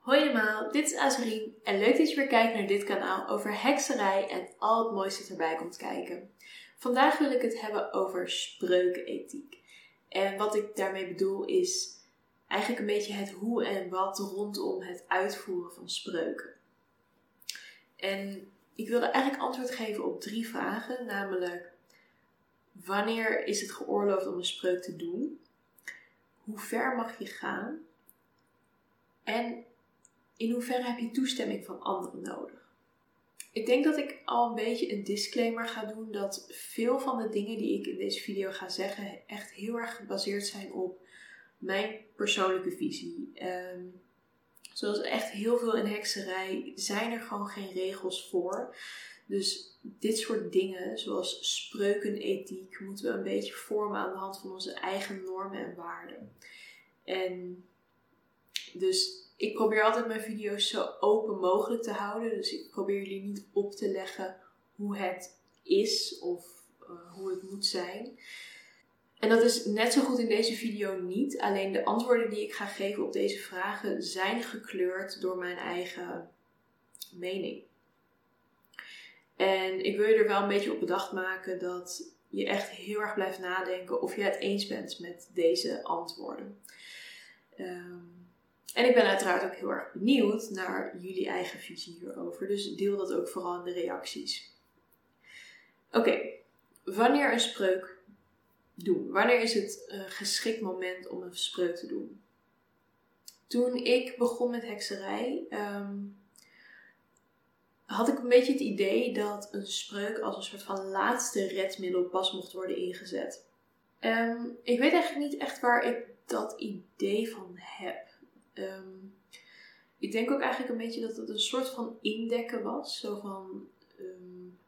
Hoi allemaal, dit is Azarien en leuk dat je weer kijkt naar dit kanaal over hekserij en al het mooiste erbij komt kijken. Vandaag wil ik het hebben over spreukenethiek. En wat ik daarmee bedoel is eigenlijk een beetje het hoe en wat rondom het uitvoeren van spreuken. En ik wilde eigenlijk antwoord geven op drie vragen, namelijk wanneer is het geoorloofd om een spreuk te doen? Hoe ver mag je gaan? En in hoeverre heb je toestemming van anderen nodig? Ik denk dat ik al een beetje een disclaimer ga doen dat veel van de dingen die ik in deze video ga zeggen echt heel erg gebaseerd zijn op mijn persoonlijke visie. Um, zoals echt heel veel in hekserij zijn er gewoon geen regels voor. Dus dit soort dingen, zoals spreukenethiek, moeten we een beetje vormen aan de hand van onze eigen normen en waarden. En dus ik probeer altijd mijn video's zo open mogelijk te houden. Dus ik probeer jullie niet op te leggen hoe het is of uh, hoe het moet zijn. En dat is net zo goed in deze video niet. Alleen de antwoorden die ik ga geven op deze vragen zijn gekleurd door mijn eigen mening. En ik wil je er wel een beetje op bedacht maken dat je echt heel erg blijft nadenken of je het eens bent met deze antwoorden. Um, en ik ben uiteraard ook heel erg benieuwd naar jullie eigen visie hierover. Dus deel dat ook vooral in de reacties. Oké, wanneer een spreuk doen? Wanneer is het een geschikt moment om een spreuk te doen? Toen ik begon met hekserij, ehm, had ik een beetje het idee dat een spreuk als een soort van laatste redmiddel pas mocht worden ingezet. Um, ik weet eigenlijk niet echt waar ik dat idee van heb. Um, ik denk ook eigenlijk een beetje dat het een soort van indekken was. Zo van. Um,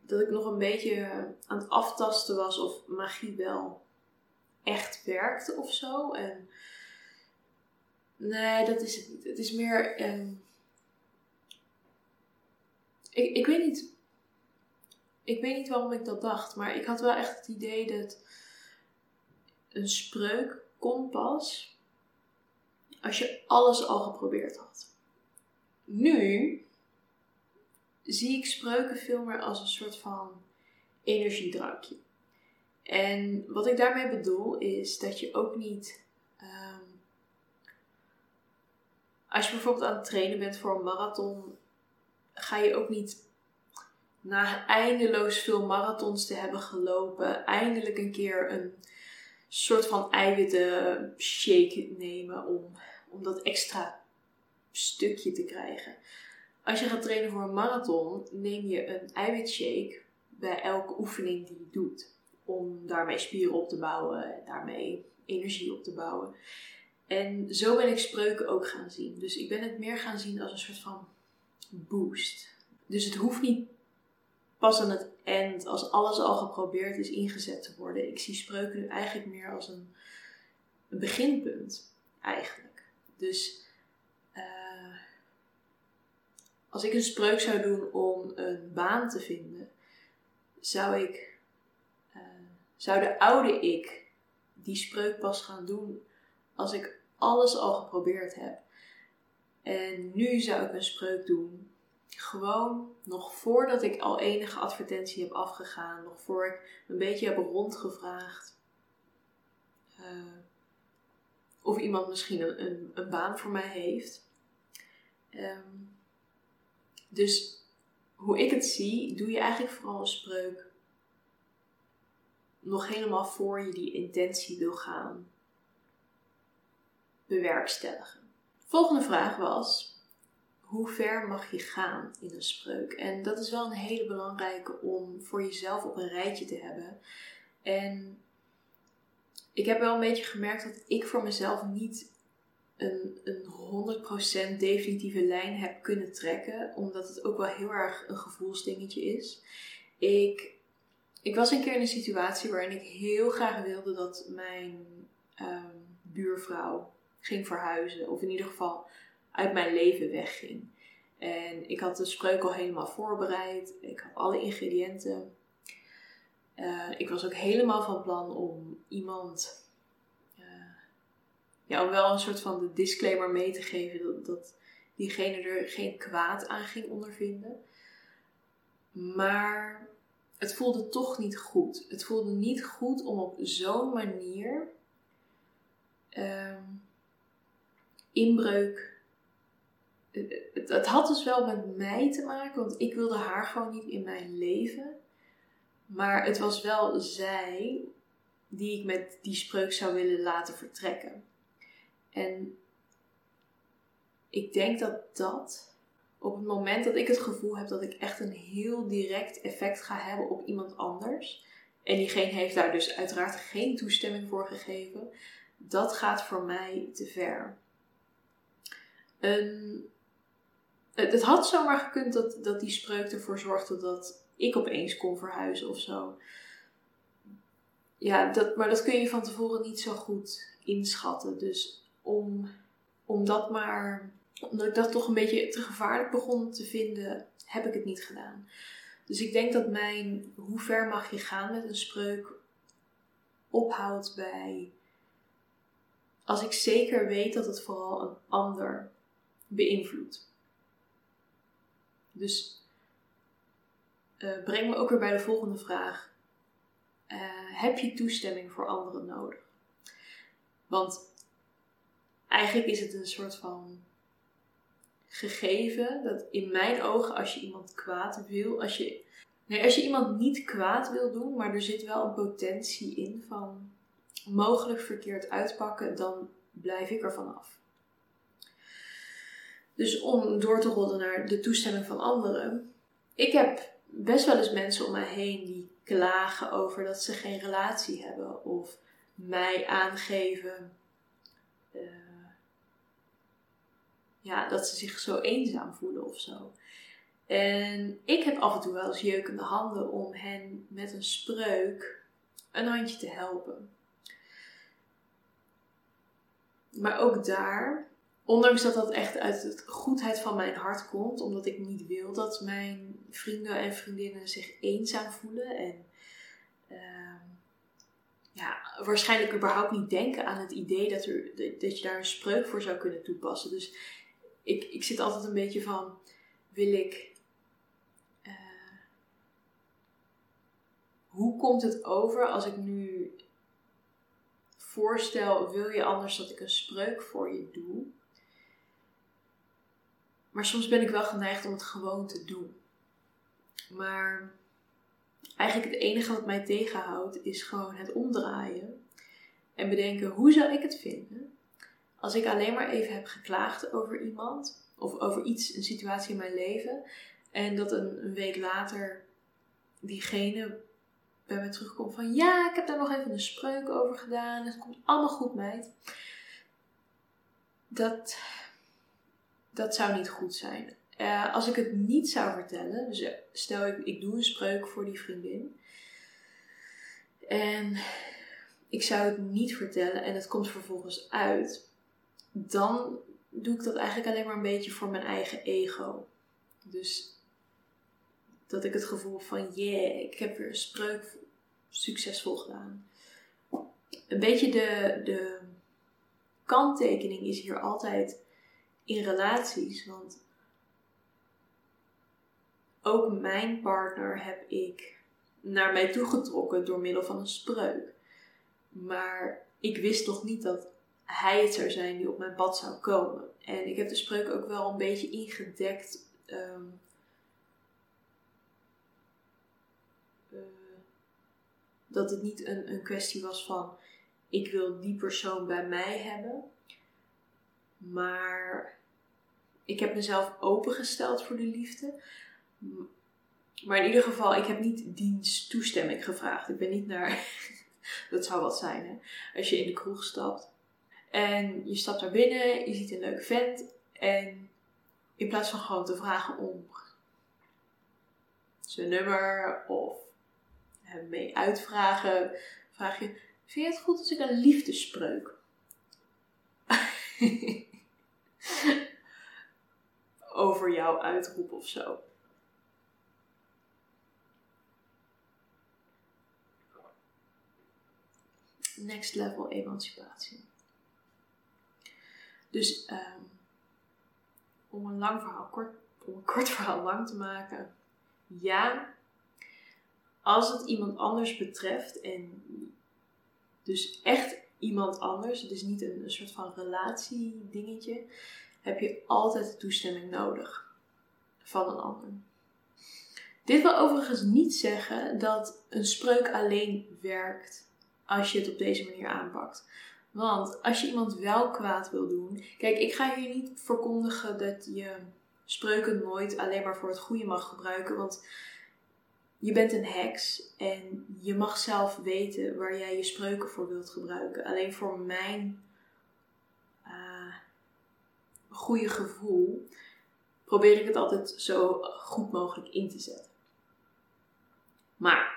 dat ik nog een beetje aan het aftasten was of magie wel echt werkte of zo. En. Nee, dat is het niet. Het is meer. Um, ik, ik weet niet. Ik weet niet waarom ik dat dacht, maar ik had wel echt het idee dat een spreuk kon pas als je alles al geprobeerd had. Nu zie ik spreuken veel meer als een soort van energiedrankje. En wat ik daarmee bedoel is dat je ook niet. Um, als je bijvoorbeeld aan het trainen bent voor een marathon, ga je ook niet na eindeloos veel marathons te hebben gelopen, eindelijk een keer een soort van eiwitten shake nemen om om dat extra stukje te krijgen. Als je gaat trainen voor een marathon, neem je een eiwitshake bij elke oefening die je doet. Om daarmee spieren op te bouwen en daarmee energie op te bouwen. En zo ben ik spreuken ook gaan zien. Dus ik ben het meer gaan zien als een soort van boost. Dus het hoeft niet pas aan het eind, als alles al geprobeerd is, ingezet te worden. Ik zie spreuken nu eigenlijk meer als een beginpunt, eigenlijk. Dus uh, als ik een spreuk zou doen om een baan te vinden, zou ik, uh, zou de oude ik die spreuk pas gaan doen als ik alles al geprobeerd heb. En nu zou ik een spreuk doen, gewoon nog voordat ik al enige advertentie heb afgegaan, nog voor ik een beetje heb rondgevraagd. Uh, of iemand misschien een, een, een baan voor mij heeft. Ehm, dus hoe ik het zie, doe je eigenlijk vooral een spreuk nog helemaal voor je die intentie wil gaan bewerkstelligen. Volgende vraag was: hoe ver mag je gaan in een spreuk? En dat is wel een hele belangrijke om voor jezelf op een rijtje te hebben. En ik heb wel een beetje gemerkt dat ik voor mezelf niet een, een 100% definitieve lijn heb kunnen trekken, omdat het ook wel heel erg een gevoelsdingetje is. Ik, ik was een keer in een situatie waarin ik heel graag wilde dat mijn um, buurvrouw ging verhuizen, of in ieder geval uit mijn leven wegging. En ik had de spreuk al helemaal voorbereid, ik had alle ingrediënten. Uh, ik was ook helemaal van plan om iemand uh, ja, om wel een soort van de disclaimer mee te geven dat, dat diegene er geen kwaad aan ging ondervinden. Maar het voelde toch niet goed. Het voelde niet goed om op zo'n manier ehm, inbreuk. Het, het, had dus wel met mij te maken, want ik wilde haar gewoon niet in mijn leven. Maar het was wel zij die ik met die spreuk zou willen laten vertrekken. En ik denk dat dat op het moment dat ik het gevoel heb dat ik echt een heel direct effect ga hebben op iemand anders. En diegene heeft daar dus uiteraard geen toestemming voor gegeven. Dat gaat voor mij te ver. Een, het, had zomaar gekund dat, dat die spreuk ervoor zorgde dat ik opeens kon verhuizen of zo. Ja, dat, maar dat kun je van tevoren niet zo goed inschatten. Dus om, om dat maar omdat ik dat toch een beetje te gevaarlijk begon te vinden, heb ik het niet gedaan. Dus ik denk dat mijn hoe ver mag je gaan met een spreuk ophoudt bij als ik zeker weet dat het vooral een ander beïnvloedt. Dus uh, breng me ook weer bij de volgende vraag. Uh, heb je toestemming voor anderen nodig? Want eigenlijk is het een soort van gegeven dat in mijn ogen als je iemand kwaad wil, als je, nee, als je iemand niet kwaad wil doen, maar er zit wel een potentie in van mogelijk verkeerd uitpakken, dan blijf ik er vanaf. Dus om door te rollen naar de toestemming van anderen. Ik heb best wel eens mensen om mij heen die klagen over dat ze geen relatie hebben of mij aangeven uh, ja, dat ze zich zo eenzaam voelen of zo. En ik heb af en toe wel eens jeukende handen om hen met een spreuk een handje te helpen. Maar ook daar, ondanks dat dat echt uit de goedheid van mijn hart komt, omdat ik niet wil dat mijn vrienden en vriendinnen zich eenzaam voelen en uh, ja, waarschijnlijk überhaupt niet denken aan het idee dat, er, dat je daar een spreuk voor zou kunnen toepassen. Dus ik, ik zit altijd een beetje van, wil ik, uh, hoe komt het over als ik nu voorstel, wil je anders dat ik een spreuk voor je doe? Maar soms ben ik wel geneigd om het gewoon te doen. Maar eigenlijk het enige wat mij tegenhoudt is gewoon het omdraaien. En bedenken, hoe zou ik het vinden als ik alleen maar even heb geklaagd over iemand of over iets, een situatie in mijn leven, en dat een, week later diegene bij mij terugkomt van ja, ik heb daar nog even een spreuk over gedaan, het komt allemaal goed, meid. Dat, dat zou niet goed zijn. Uh, als ik het niet zou vertellen, dus stel ik, ik doe een spreuk voor die vriendin. En ik zou het niet vertellen en het komt vervolgens uit dan doe ik dat eigenlijk alleen maar een beetje voor mijn eigen ego. Dus dat ik het gevoel van, yeah, ik heb weer een spreuk succesvol gedaan. Een beetje de, de kanttekening is hier altijd in relaties, want ook mijn partner heb ik naar mij toegetrokken door middel van een spreuk. Maar ik wist nog niet dat hij het zou zijn die op mijn pad zou komen. En ik heb de spreuk ook wel een beetje ingedekt. Ehm, eh, dat het niet een, een kwestie was van ik wil die persoon bij mij hebben. Maar ik heb mezelf opengesteld voor de liefde. Maar in ieder geval, ik heb niet diens toestemming gevraagd. Ik ben niet naar. dat zou wat zijn, hè? Als je in de kroeg stapt en je stapt daar binnen, je ziet een leuk vent. En in plaats van gewoon te vragen om zijn nummer of hem mee uitvragen, vraag je: Vind je het goed als ik een liefdespreuk? over jou uitroep of zo. Next level emancipatie. Dus ehm, om een lang verhaal kort, om een kort verhaal lang te maken. Ja, als het iemand anders betreft en dus echt iemand anders, het is niet een, een soort van relatiedingetje, heb je altijd de toestemming nodig van een ander. Dit wil overigens niet zeggen dat een spreuk alleen werkt als je het op deze manier aanpakt. Want als je iemand wel kwaad wil doen. Kijk, ik ga hier niet verkondigen dat je spreuken nooit alleen maar voor het goede mag gebruiken. Want je bent een heks en je mag zelf weten waar jij je spreuken voor wilt gebruiken. Alleen voor mijn uh, goede gevoel probeer ik het altijd zo goed mogelijk in te zetten. Maar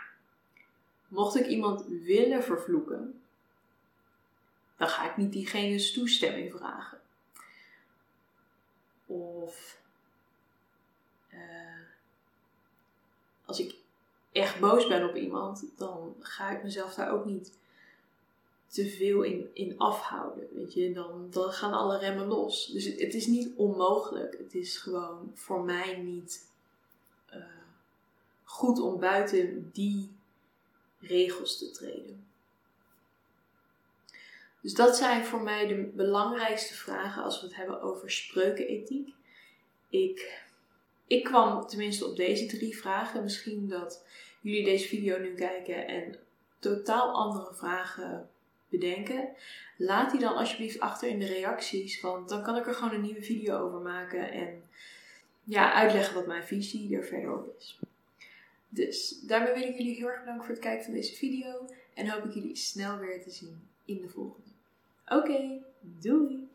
mocht ik iemand willen vervloeken, dan ga ik niet diegene's toestemming vragen. Of uh, als ik echt boos ben op iemand, dan ga ik mezelf daar ook niet te veel in, in afhouden. Weet je, dan, dan gaan alle remmen los. Dus het, is niet onmogelijk. Het is gewoon voor mij niet uh, goed om buiten die regels te treden. Dus dat zijn voor mij de belangrijkste vragen als we het hebben over spreukenethiek. Ik, ik kwam tenminste op deze drie vragen. Misschien dat jullie deze video nu kijken en totaal andere vragen bedenken. Laat die dan alsjeblieft achter in de reacties, want dan kan ik er gewoon een nieuwe video over maken en ja, uitleggen wat mijn visie er verder op is. Dus daarmee wil ik jullie heel erg bedanken voor het kijken van deze video en hoop ik jullie snel weer te zien in de volgende. Oké, doei!